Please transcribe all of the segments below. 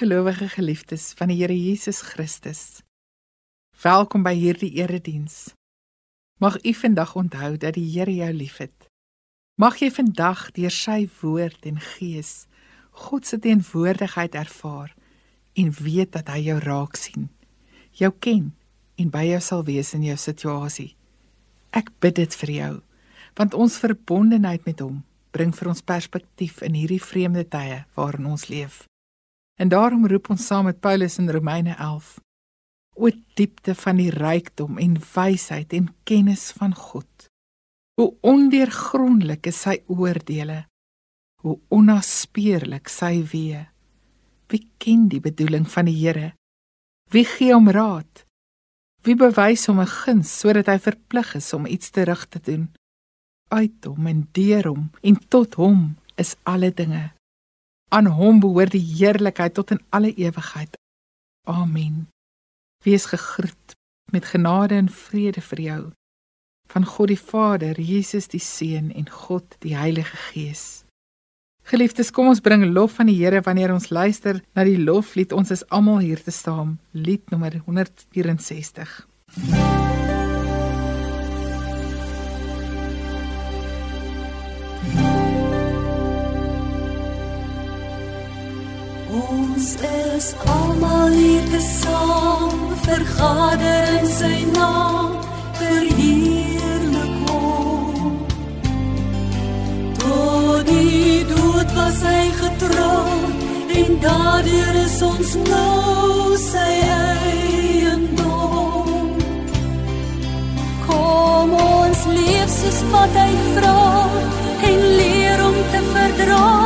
Gelowige geliefdes van die Here Jesus Christus. Welkom by hierdie erediens. Mag u vandag onthou dat die Here jou liefhet. Mag jy vandag deur sy woord en gees God se teenwoordigheid ervaar en weet dat hy jou raak sien, jou ken en by jou sal wees in jou situasie. Ek bid dit vir jou, want ons verbondenheid met hom bring vir ons perspektief in hierdie vreemde tye waarin ons leef. En daarom roep ons saam met Paulus in Romeine 11: O diepte van die rykdom en wysheid en kennis van God. Hoe ondeurgrondelik is sy oordeele. Hoe onnaspeurlik sy weë. Wie ken die bedoeling van die Here? Wie gee hom raad? Wie bewys hom 'n guns sodat hy verplig is om iets terug te doen? Uit hom en deur hom en tot hom is alle dinge. Aan hom behoort die heerlikheid tot in alle ewigheid. Amen. Wees gegroet met genade en vrede vir jou van God die Vader, Jesus die Seun en God die Heilige Gees. Geliefdes, kom ons bring lof aan die Here wanneer ons luister na die loflied. Ons is almal hier te staan. Lied nommer 164. Ja. Is almal hier te saam, vergader in sy naam, verheerlik hom. Tot die dood was hy getrou, en daardeur is ons nou sy eiendom. Kom ons leef soos wat hy vra, en leer om te verdraag.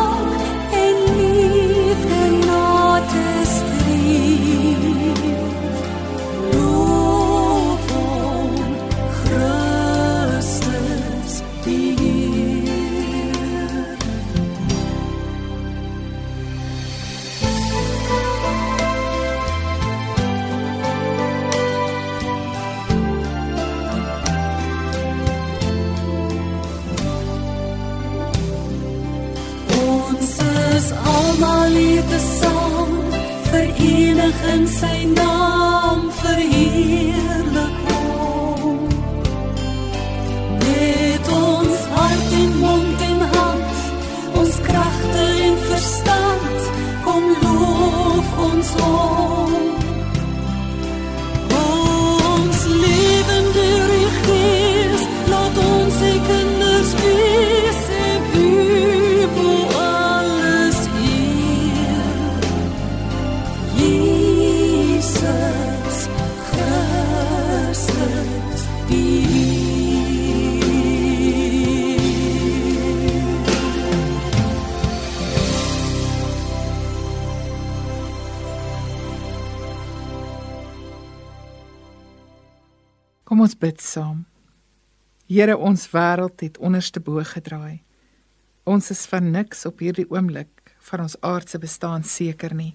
Kom ons bid saam. Here, ons wêreld het onderste bo gedraai. Ons is van niks op hierdie oomblik van ons aardse bestaan seker nie.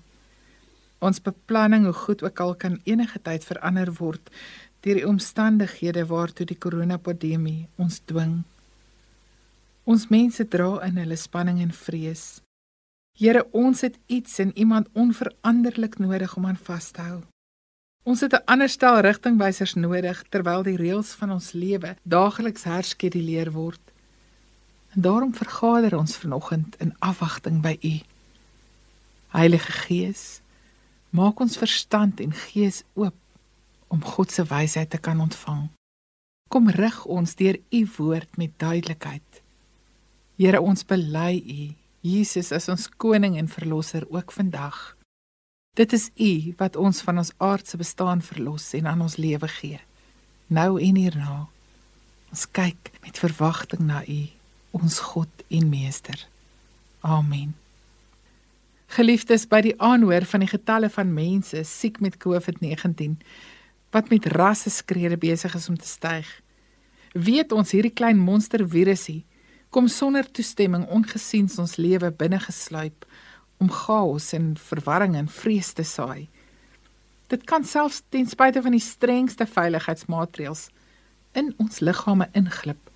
Ons beplanning, hoe goed ook al kan enige tyd verander word deur die omstandighede waartoe die koronapandemie ons dwing. Ons mense dra in hulle spanning en vrees. Here, ons het iets en iemand onveranderlik nodig om aan vas te hou. Ons het 'n ander stel rigtingwysers nodig terwyl die reëls van ons lewe daagliks herskeduleer word. En daarom vergader ons vanoggend in afwagting by U. Heilige Gees, maak ons verstand en gees oop om God se wysheid te kan ontvang. Kom rig ons deur U woord met duidelikheid. Here, ons bely U, Jesus as ons koning en verlosser ook vandag. Dit is U wat ons van ons aardse bestaan verlos en aan ons lewe gee. Nou en hierna. Ons kyk met verwagting na U, ons God en Meester. Amen. Geliefdes, by die aanhoor van die getalle van mense siek met COVID-19 wat met rasse skrede besig is om te styg, weet ons hierdie klein monstervirusie kom sonder toestemming ongesiens ons lewe binne gesluip om chaos en verwarring en vrees te saai. Dit kan selfs ten spyte van die strengste veiligheidsmaatreëls in ons liggame inglip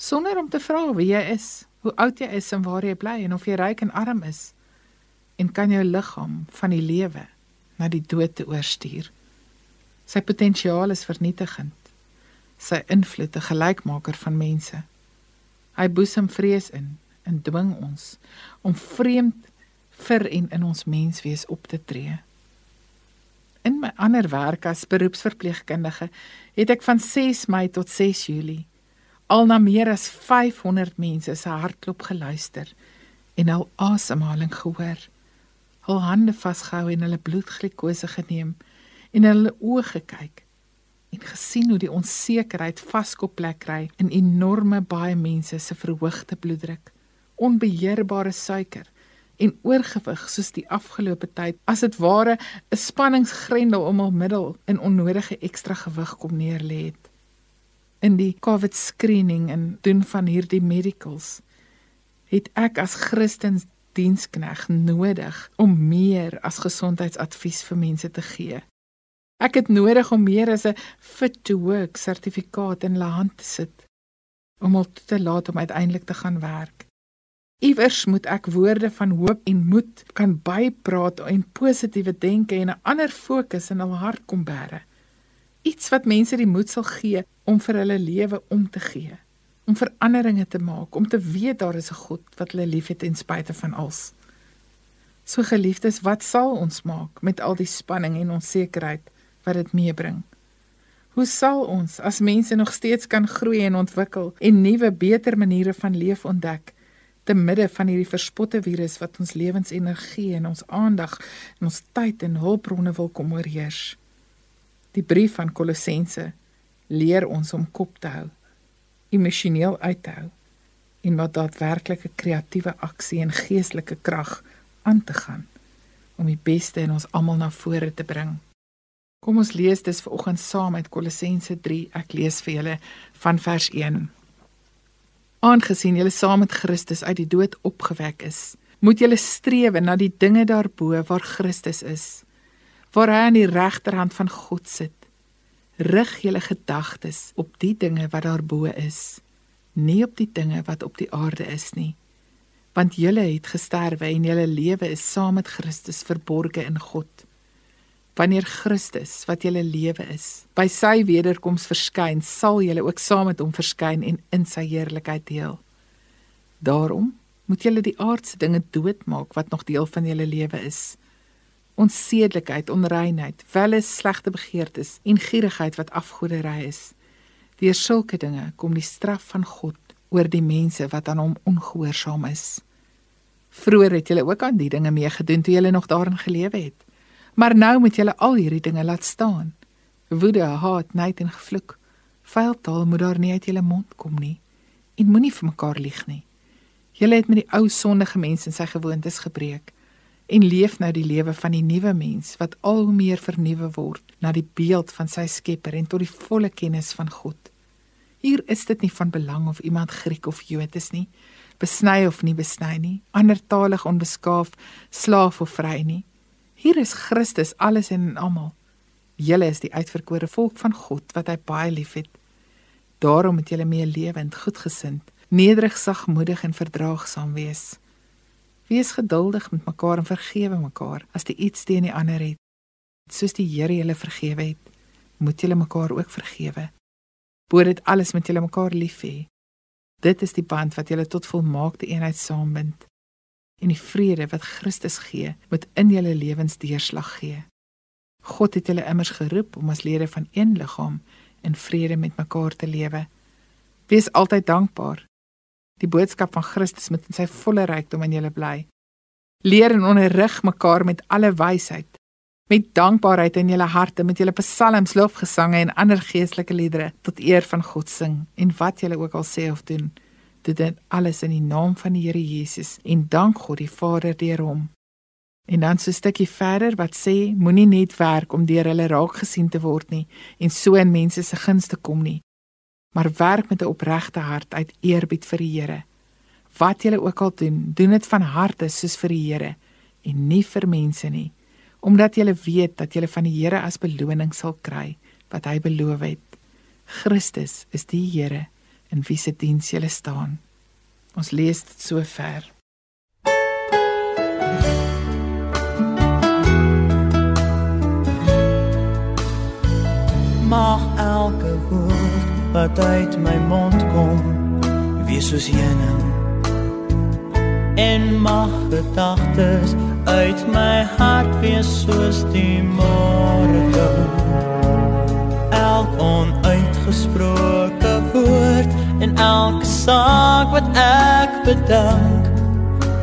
sonder om te vra wie jy is, hoe oud jy is en waar jy bly en of jy ryk en arm is en kan jou liggaam van die lewe na die dood te oorstuur. Sy potensiaal is vernietigend. Sy invloed 'n gelykmaker van mense. Hy boesem vrees in en dwing ons om vreemd vir en in ons menswees op te tree. In my ander werk as beroepsverpleegkundige het ek van 6 Mei tot 6 Julie al na meer as 500 mense se hartklop geluister en hul asemhaling gehoor. Hul hande vasgehou en hulle bloedglikose geneem en hulle oë gekyk en gesien hoe die onsekerheid vaskop plek kry in enorme baie mense se verhoogde bloeddruk, onbeheerbare suiker en oorgewig soos die afgelope tyd as dit ware 'n spanningsgrendel om hul middel in onnodige ekstra gewig kom neerlê het. In die COVID screening en doen van hierdie medicals het ek as Christen dienskneg nodig om meer as gesondheidsadvies vir mense te gee. Ek het nodig om meer as 'n fit to work sertifikaat in hulle hand te sit om hulle te laat om uiteindelik te gaan werk. Iewers moet ek woorde van hoop en moed kan bypraat en positiewe denke en 'n ander fokus in hul hart kom bære. Iets wat mense die moed sal gee om vir hulle lewe om te gee, om veranderinge te maak, om te weet daar is 'n God wat hulle liefhet ten spyte van alles. So geliefdes, wat sal ons maak met al die spanning en onsekerheid wat dit meebring? Hoe sal ons as mense nog steeds kan groei en ontwikkel en nuwe, beter maniere van leef ontdek? Te midde van hierdie verspotte virus wat ons lewensenergie en ons aandag en ons tyd en hulpbronne wil kom oorheers. Die brief van Kolossense leer ons om kop te hou, emosioneel uit te hou en wat daadwerklike kreatiewe aksie en geestelike krag aan te gaan om die beste in ons almal na vore te bring. Kom ons lees dis vanoggend saam uit Kolossense 3. Ek lees vir julle van vers 1 aangesien julle saam met Christus uit die dood opgewek is, moet julle streef na die dinge daarbo waar Christus is, waar hy aan die regterhand van God sit. Rig julle gedagtes op die dinge wat daarbo is, nie op die dinge wat op die aarde is nie. Want julle het gesterwe en julle lewe is saam met Christus verborge in God wanneer Christus wat julle lewe is by sy wederkoms verskyn sal julle ook saam met hom verskyn en in sy heerlikheid deel. Daarom moet julle die aardse dinge doodmaak wat nog deel van julle lewe is. Onsedelikheid onreinheid welis slegte begeertes en gierigheid wat afgoderry is. Deur sulke dinge kom die straf van God oor die mense wat aan hom ongehoorsaam is. Vroeër het julle ook aan die dinge meegedoen toe julle nog daarin gelewe het Maar nou moet julle al hierdie dinge laat staan. Woede, haat, nait en gevloek. Vuil taal moet daar nie uit julle mond kom nie. En moenie vir mekaar lieg nie. Julle het met die ou sondige mens en sy gewoontes gebreek en leef nou die lewe van die nuwe mens wat al hoe meer vernuwe word na die beeld van sy Skepper en tot die volle kennis van God. Hier is dit nie van belang of iemand Griek of Jood is nie, besny of nie besny nie, andertalig onbeskaaf, slaaf of vry nie. Hier is Christus alles en almal. Julle is die uitverkore volk van God wat hy baie liefhet. Daarom moet julle mee lewend, goedgesind, nederig, sagmoedig en verdraagsaam wees. Wees geduldig met mekaar en vergewe mekaar as jy iets teen die ander het. Soos die Here julle vergewe het, moet julle mekaar ook vergewe. Bo dit alles moet julle mekaar lief hê. Dit is die band wat julle tot volmaakte eenheid saambind en die vrede wat Christus gee, moet in julle lewens deurslag gee. God het julle immers geroep om as lede van een liggaam in vrede met mekaar te lewe. Wees altyd dankbaar. Die boodskap van Christus moet in sy volle rykdom in julle bly. Leer en onderrig mekaar met alle wysheid. Met dankbaarheid in julle harte met julle psalms, lofgesange en ander geestelike liedere tot eer van God sing en wat julle ook al sê of doen doen dit alles in die naam van die Here Jesus en dank God die Vader deur hom. En dan so 'n stukkie verder wat sê moenie net werk om deur hulle raak gesien te word nie en so in mense se gunste kom nie, maar werk met 'n opregte hart uit eerbied vir die Here. Wat jy ook al doen, doen dit van harte soos vir die Here en nie vir mense nie, omdat jy weet dat jy van die Here as beloning sal kry wat hy beloof het. Christus is die Here in wie se diens jy staan. Ons lees dit so ver. Mag elke woord wat uit my mond kom, wees soos jene. En mag gedagtes uit my hart wees soos die môre. Elk onuitgesproke woord en elke saak wat ek bedank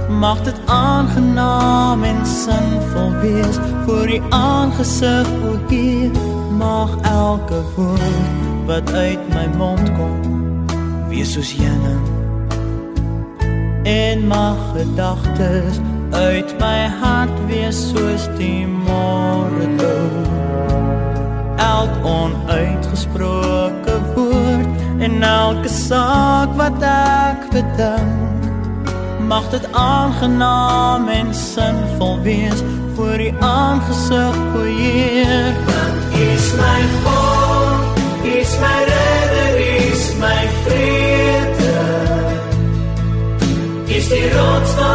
mag dit aangenaam en sinvol wees. Vir die aangesig o Heer mag elke woord wat uit my mond kom wees soos heuning en mag gedagtes uit my hart wees soos die môre elk onuitgesproke en elke saak wat ek bedank mag dit aangenaam en sinvol wees voor u aangesig, o Heer. Want u is my God, u is my redder, u is my vrede. U is die rots waarop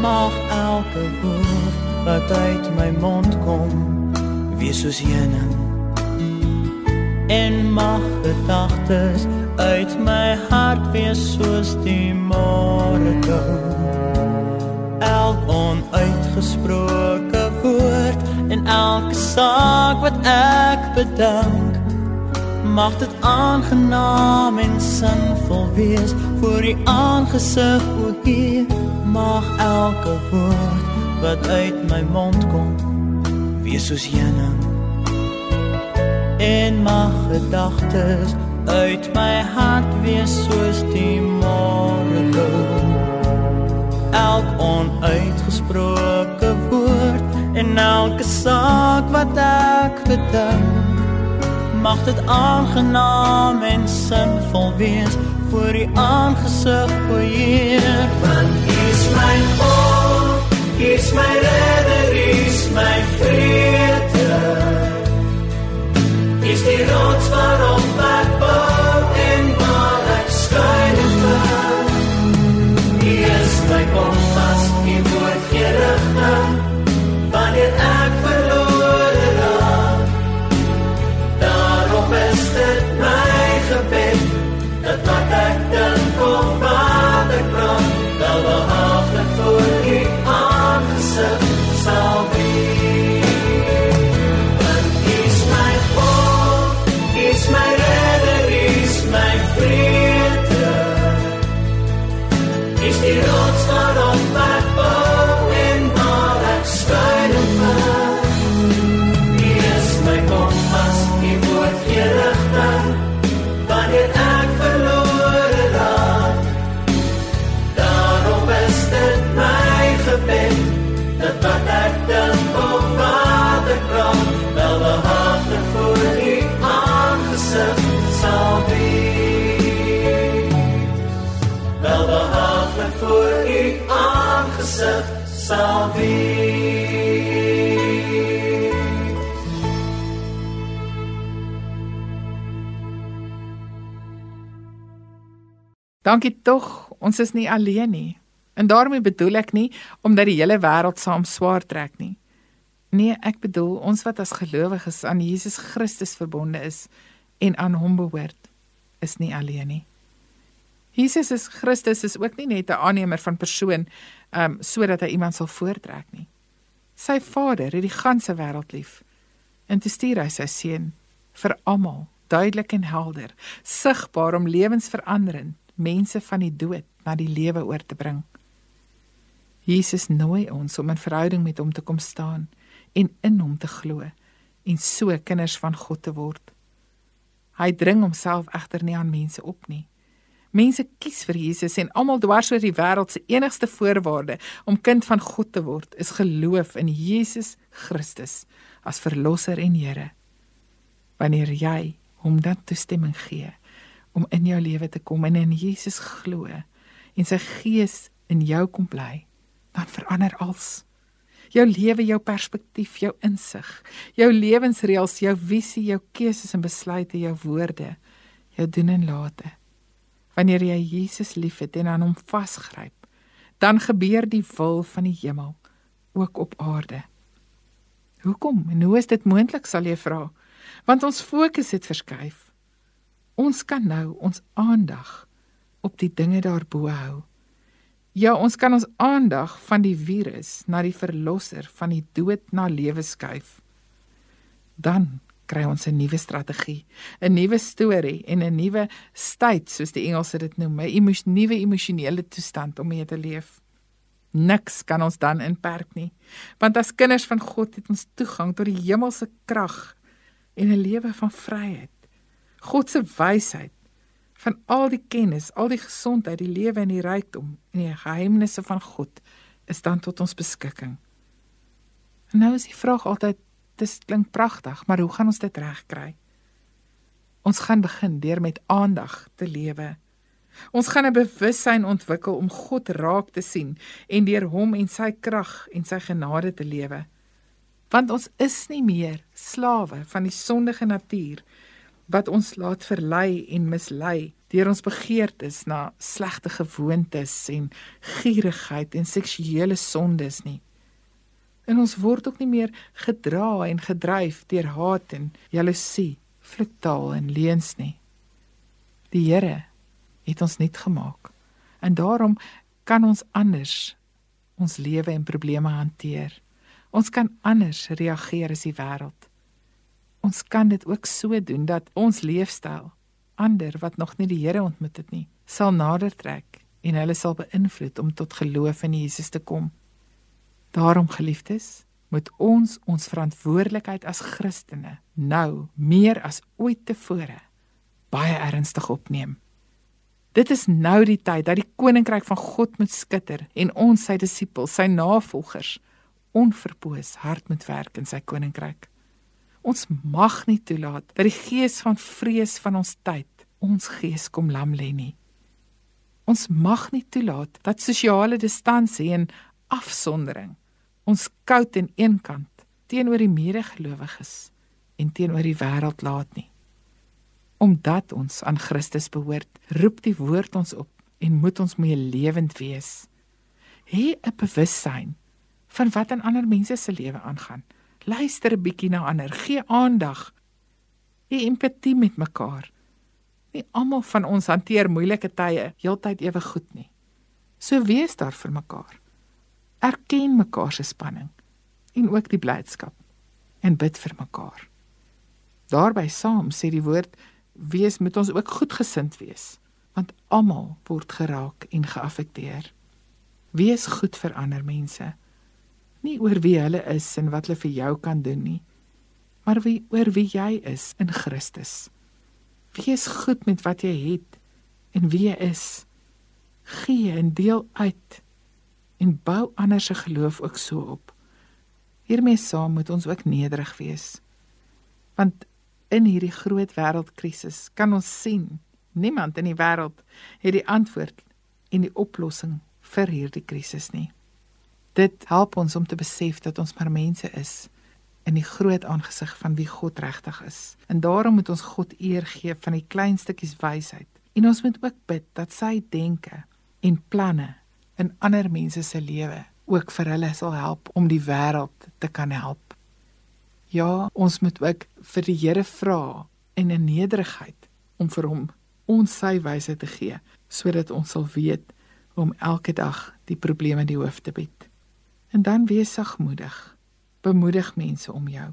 Mag elke woord wat uit my mond kom wees soos heuning. En mag gedagtes uit my hart wees soos die môre elk onuitgesproke en elke saak wat ek bedank mag dit aangenaam en sinvol wees vir die aangesig o Heer. Mag elke woord wat uit my mond kom wees soos heuning. En mag gedagtes uit my hart wees soos die môre elk onuitgesproke en elke saak wat ek bedank mag dit aangenaam en sinvol wees voor u aangesig o Heer want u is my God u is my redder u is my vrede is die rots waarop ek bou en waar ek skuil en vaar. U is my kompas, u woord gee Dankie tog, ons is nie alleen nie. En daarmee bedoel ek nie omdat die hele wêreld saam swaar trek nie. Nee, ek bedoel ons wat as gelowiges aan Jesus Christus verbonde is en aan hom behoort, is nie alleen nie. Jesus is Christus is ook nie net 'n aannemer van persoon um sodat hy iemand sal voortrek nie. Sy Vader het die ganse wêreld lief en te stuur hy sy seun vir almal, duidelik en helder, sigbaar om lewensveranderend mense van die dood na die lewe oor te bring. Jesus nooi ons om in verhouding met hom te kom staan en in hom te glo en so kinders van God te word. Hy dring homself egter nie aan mense op nie, Mense kies vir Jesus en almal dwars oor die wêreld se enigste voorwaarde om kind van God te word is geloof in Jesus Christus as verlosser en Here. Wanneer jy hom dan toestemming gee om in jou lewe te kom en in Jesus glo en sy gees in jou kom bly, dan verander alles. Jou lewe, jou perspektief, jou insig, jou lewensreëls, jou visie, jou keuses en besluite, jou woorde, jou doen en late. Wanneer jy Jesus liefhet en aan hom vasgryp, dan gebeur die wil van die hemel ook op aarde. Hoekom en hoe is dit moontlik sal jy vra? Want ons fokus het verskuif. Ons kan nou ons aandag op die dinge daarbo hou. Ja, ons kan ons aandag van die virus na die verlosser van die dood na lewe skuif. Dan kry ons 'n nuwe strategie, 'n nuwe storie en 'n nuwe state soos die Engelse dit noem, 'n emos nuwe emosionele toestand om mee te leef. Niks kan ons dan inperk nie, want as kinders van God het ons toegang tot die hemelse krag en 'n lewe van vryheid. God se wysheid van al die kennis, al die gesondheid, die lewe en die rykdom en die geheimnisse van God is dan tot ons beskikking. En nou is die vraag altyd, dit klink pragtig, maar hoe gaan ons dit regkry? Ons gaan begin deur met aandag te lewe. Ons gaan 'n bewussyn ontwikkel om God raak te sien en deur hom en sy krag en sy genade te lewe. Want ons is nie meer slawe van die sondige natuur wat ons laat verlei en mislei deur ons begeertes na slegte gewoontes en gierigheid en seksuele sondes nie. En ons word ook nie meer gedra en gedryf deur haat en jaloesie, vloektaal en leuns nie. Die Here het ons net gemaak. En daarom kan ons anders ons lewe en probleme hanteer. Ons kan anders reageer as die wêreld ons kan dit ook so doen dat ons leefstyl ander wat nog nie die Here ontmoet het nie, sal nader trek en hulle sal beïnvloed om tot geloof in Jesus te kom. Daarom geliefdes, moet ons ons verantwoordelikheid as Christene nou meer as ooit tevore baie ernstig opneem. Dit is nou die tyd dat die koninkryk van God moet skitter en ons sy disippels, sy navolgers onverpoos hard moet werk in sy koninkryk. Ons mag nie toelaat dat die gees van vrees van ons tyd ons gees kom lam lê nie. Ons mag nie toelaat dat sosiale distansie en afsondering ons koud en eenkant teenoor die medegelowiges en teenoor die wêreld laat nie. Omdat ons aan Christus behoort, roep die woord ons op en moet ons mee lewend wees. Hê 'n bewussyn van wat in ander mense se lewe aangaan. Luister 'n bietjie na ander, gee aandag. Hê empatie met mekaar. Nie almal van ons hanteer moeilike tye heeltyd ewe goed nie. So wees daar vir mekaar. Erken mekaar se spanning en ook die blydskap en bid vir mekaar. Daarby saam sê die woord wees moet ons ook goedgesind wees want almal word geraak en geaffekteer. Wees goed vir ander mense nie oor wie hulle is en wat hulle vir jou kan doen nie, maar wie oor wie jy is in Christus. Wees goed met wat jy het en wie jy is. Gee en deel uit en bou ander se geloof ook so op. Hiermee saam moet ons ook nederig wees. Want in hierdie groot wêreldkrisis kan ons sien niemand in die wêreld het die antwoord en die oplossing vir hierdie krisis nie. Dit help ons om te besef dat ons maar mense is in die groot aangesig van wie God regtig is. En daarom moet ons God eer gee van die klein stukkies wysheid. En ons moet ook bid dat sy denke en planne in ander mense se lewe ook vir hulle sal help om die wêreld te kan help. Ja, ons moet ook vir die Here vra in 'n nederigheid om vir hom ons sy wysheid te gee sodat ons sal weet om elke dag die probleme die hoof te bied. En dan wees sagmoedig. Bemoedig mense om jou.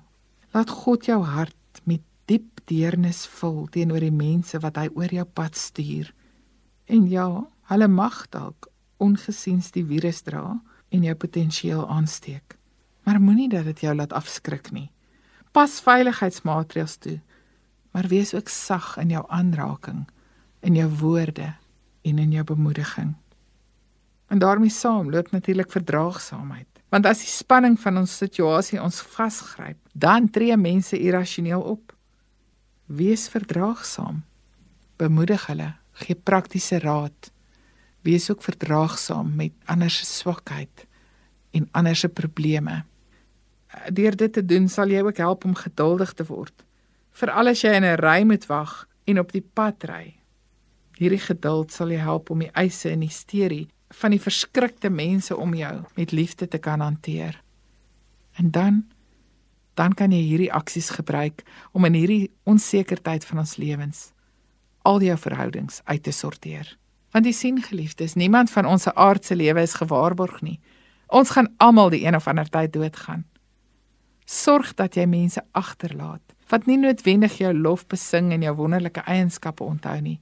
Laat God jou hart met diep deernis vul teenoor die mense wat hy oor jou pad stuur. En ja, hulle mag dalk ongesiens die virus dra en jou potensieel aansteek. Maar moenie dat dit jou laat afskrik nie. Pas veiligheidsmaatreëls toe, maar wees ook sag in jou aanraking, in jou woorde en in jou bemoediging. En daarmee saam loop natuurlik verdraagsaamheid. Want as die spanning van ons situasie ons vasgryp, dan tree mense irrasioneel op. Wees verdraagsaam. Bemoedig hulle, gee praktiese raad. Wees ook verdraagsaam met ander se swakheid en ander se probleme. Deur dit te doen, sal jy ook help om geduldig te word. Veral as jy in 'n ry moet wag en op die pad ry. Hierdie geduld sal jou help om die eise en hysterie van die verskrikte mense om jou met liefde te kan hanteer. En dan dan kan jy hierdie aksies gebruik om in hierdie onsekerheid van ons lewens al jou verhoudings uit te sorteer. Want jy sien geliefdes, niemand van ons se aardse lewe is gewaarborg nie. Ons gaan almal die een of ander tyd doodgaan. Sorg dat jy mense agterlaat wat nie noodwendig jou lof besing en jou wonderlike eienskappe onthou nie,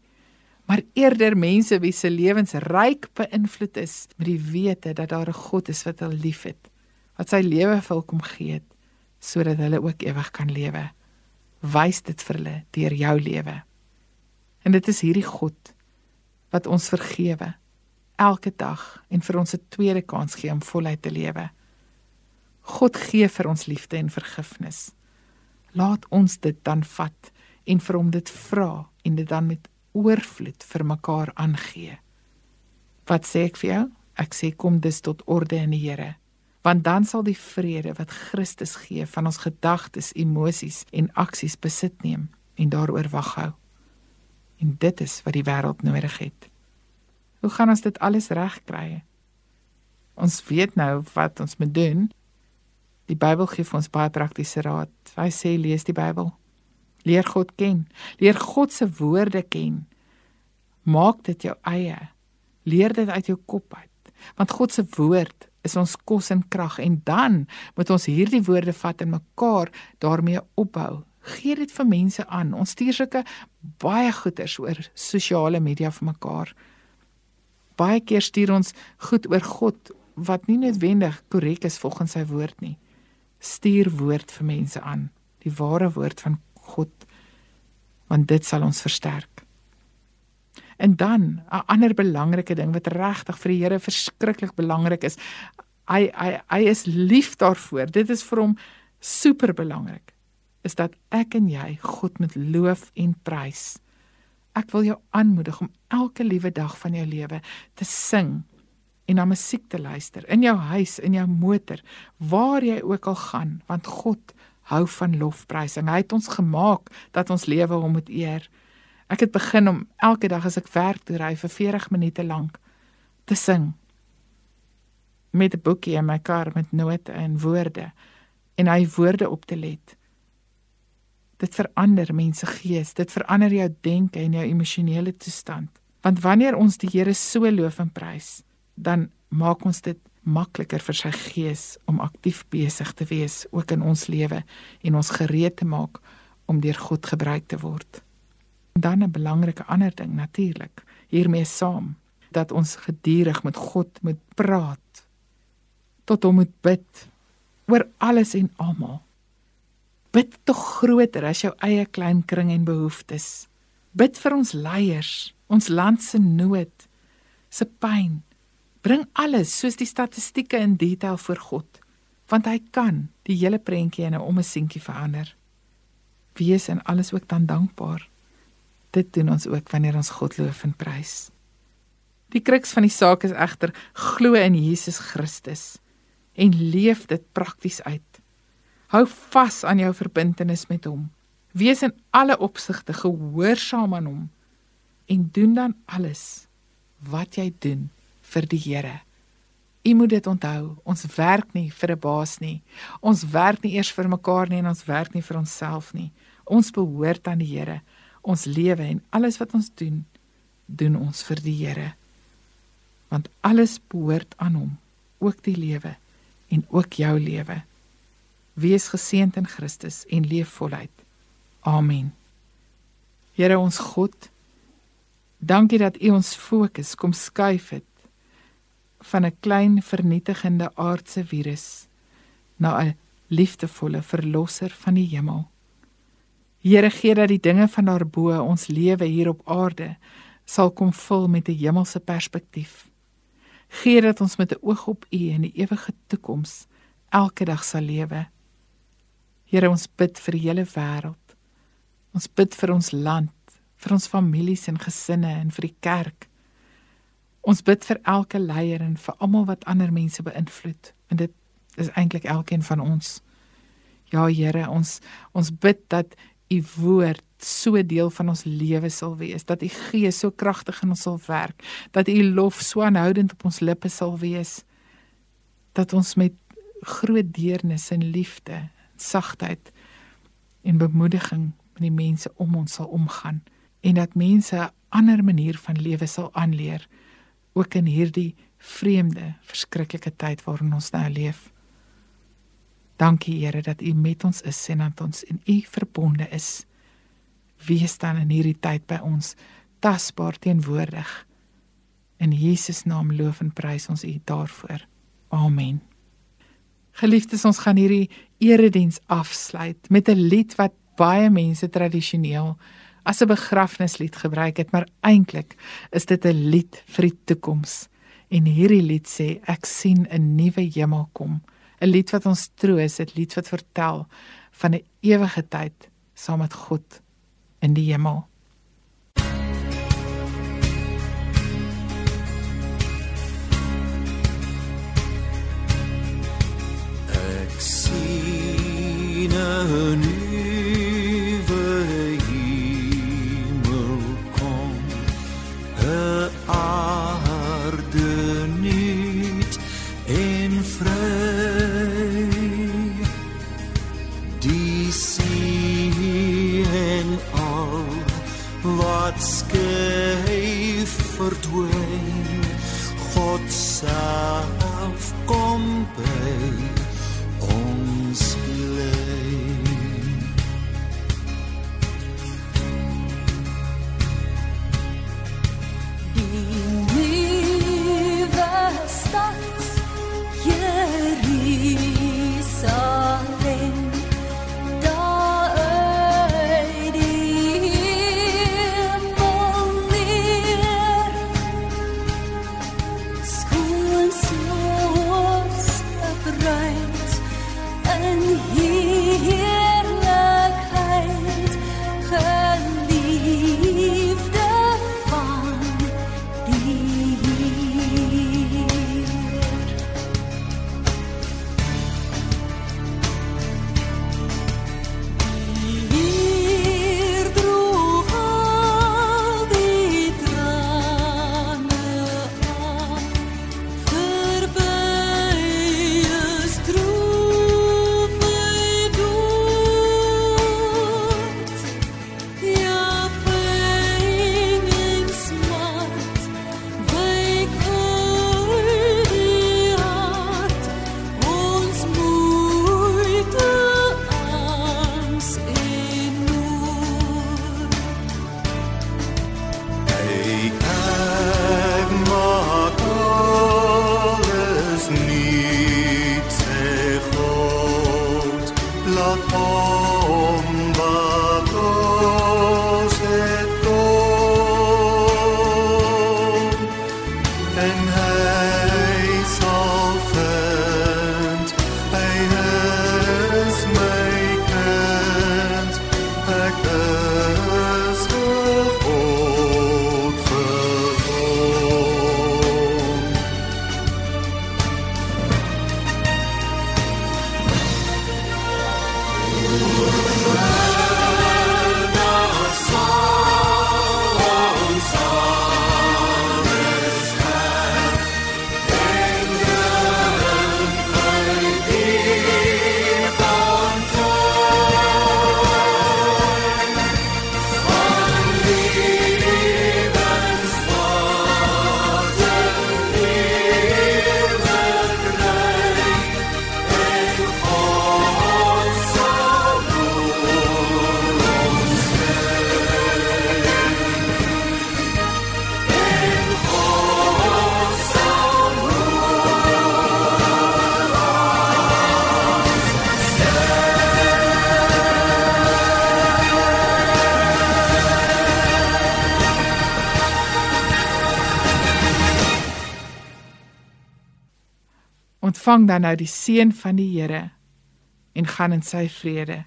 maar eerder mense wie se lewens ryk beïnvloed is met die wete dat daar 'n God is wat hulle liefhet, wat sy lewe vir hulle kom gee het sodat hulle ook ewig kan lewe. Wys dit vir hulle deur jou lewe. En dit is hierdie God wat ons vergewe elke dag en vir ons 'n tweede kans gee om voluit te lewe. God gee vir ons liefde en vergifnis. Laat ons dit dan vat en vir hom dit vra en dit dan met oorvloed vir mekaar aangee. Wat sê ek vir jou? Ek sê kom dus tot orde in die Here. Want dan sal die vrede wat Christus gee van ons gedagtes, emosies en aksies besit neem en daaroor wag hou. En dit is wat die wêreld nodig het. Hoe gaan ons dit alles regkry? Ons weet nou wat ons moet doen. Die Bybel gee vir ons baie praktiese raad. Hy sê lees die Bybel. Leer God ken. Leer God se woorde ken. Maak dit jou eie. Leer dit uit jou kop uit. Want God se woord is ons kos en krag en dan moet ons hierdie woorde vat en mekaar daarmee opbou. Gee dit vir mense aan. Ons stuur sulke baie goeders oor sosiale media vir mekaar. Baie keer stuur ons goed oor God wat nie noodwendig korrek is volgens sy woord nie. Stuur woord vir mense aan, die ware woord van God want dit sal ons versterk. En dan 'n ander belangrike ding wat regtig vir die Here verskriklik belangrik is. Hy hy hy is lief daarvoor. Dit is vir hom super belangrik is dat ek en jy God moet loof en prys. Ek wil jou aanmoedig om elke liewe dag van jou lewe te sing en na musiek te luister in jou huis, in jou motor, waar jy ook al gaan, want God hou van lofprysing. Hy het ons gemaak dat ons lewe hom moet eer. Ek het begin om elke dag as ek werk toe ry vir 40 minute lank te sing met 'n boekie in my kar met note en woorde en hy woorde op te let. Dit verander mense gees, dit verander jou denke en jou emosionele toestand. Want wanneer ons die Here so loof en prys, dan maak ons dit makliker vir sy gees om aktief besig te wees ook in ons lewe en ons gereed te maak om deur God gebruik te word. En dan 'n belangrike ander ding natuurlik, hiermee saam dat ons gedurig met God moet praat. Tot hom moet bid oor alles en almal. Bid tog groter as jou eie klein kring en behoeftes. Bid vir ons leiers, ons land se nood, se pyn, Bring alles soos die statistieke in detail voor God, want hy kan die hele prentjie in 'n ommesientjie verander. Wees in alles ook dan dankbaar. Dit doen ons ook wanneer ons God loof en prys. Die kruks van die saak is egter glo in Jesus Christus en leef dit prakties uit. Hou vas aan jou verbintenis met hom. Wees in alle opsigte gehoorsaam aan hom en doen dan alles wat jy doen vir die Here. U moet dit onthou, ons werk nie vir 'n baas nie. Ons werk nie eers vir mekaar nie en ons werk nie vir onsself nie. Ons behoort aan die Here. Ons lewe en alles wat ons doen, doen ons vir die Here. Want alles behoort aan hom, ook die lewe en ook jou lewe. Wees geseënd in Christus en leef voluit. Amen. Here ons God, dankie dat U ons fokus kom skuif het van 'n klein vernietigende aardse virus na 'n liefdevolle verlosser van die hemel. Here gee dat die dinge van daarbo ons lewe hier op aarde sal kom vul met 'n hemelse perspektief. Gee dat ons met 'n oog op U en die ewige toekoms elke dag sal lewe. Here, ons bid vir die hele wêreld. Ons bid vir ons land, vir ons families en gesinne en vir die kerk. Ons bid vir elke leier en vir almal wat ander mense beïnvloed. En dit is eintlik elkeen van ons. Ja Here, ons ons bid dat u woord so deel van ons lewe sal wees, dat u gees so kragtig in ons sal werk, dat u lof so aanhoudend op ons lippe sal wees, dat ons met groot deernis en liefde, sagtheid en bemoediging met die mense om ons sal omgaan en dat mense 'n ander manier van lewe sal aanleer ook in hierdie vreemde, verskriklike tyd waarin ons nou leef. Dankie Here dat U met ons is en dat ons in U verbonde is. Wees dan in hierdie tyd by ons tasbaar teenwoordig. In Jesus naam loof en prys ons U daarvoor. Amen. Geliefdes, ons gaan hierdie erediens afsluit met 'n lied wat baie mense tradisioneel as 'n begrafnislied gebruik het, maar eintlik is dit 'n lied vir die toekoms. En hierdie lied sê ek sien 'n nuwe hemel kom. 'n lied wat ons troos, 'n lied wat vertel van 'n ewige tyd saam met God in die hemel. 'n nuwe hemel kom, 'n aarde nuut en vry. Die see en al wat skei verdwyn, God self kom by Ontvang dan nou die seën van die Here en gaan in sy vrede.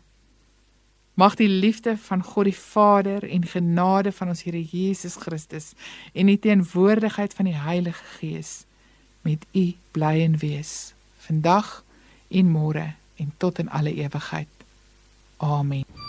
Mag die liefde van God die Vader en genade van ons Here Jesus Christus en die teenwoordigheid van die Heilige Gees met u bly en wees vandag en môre en tot in alle ewigheid. Amen.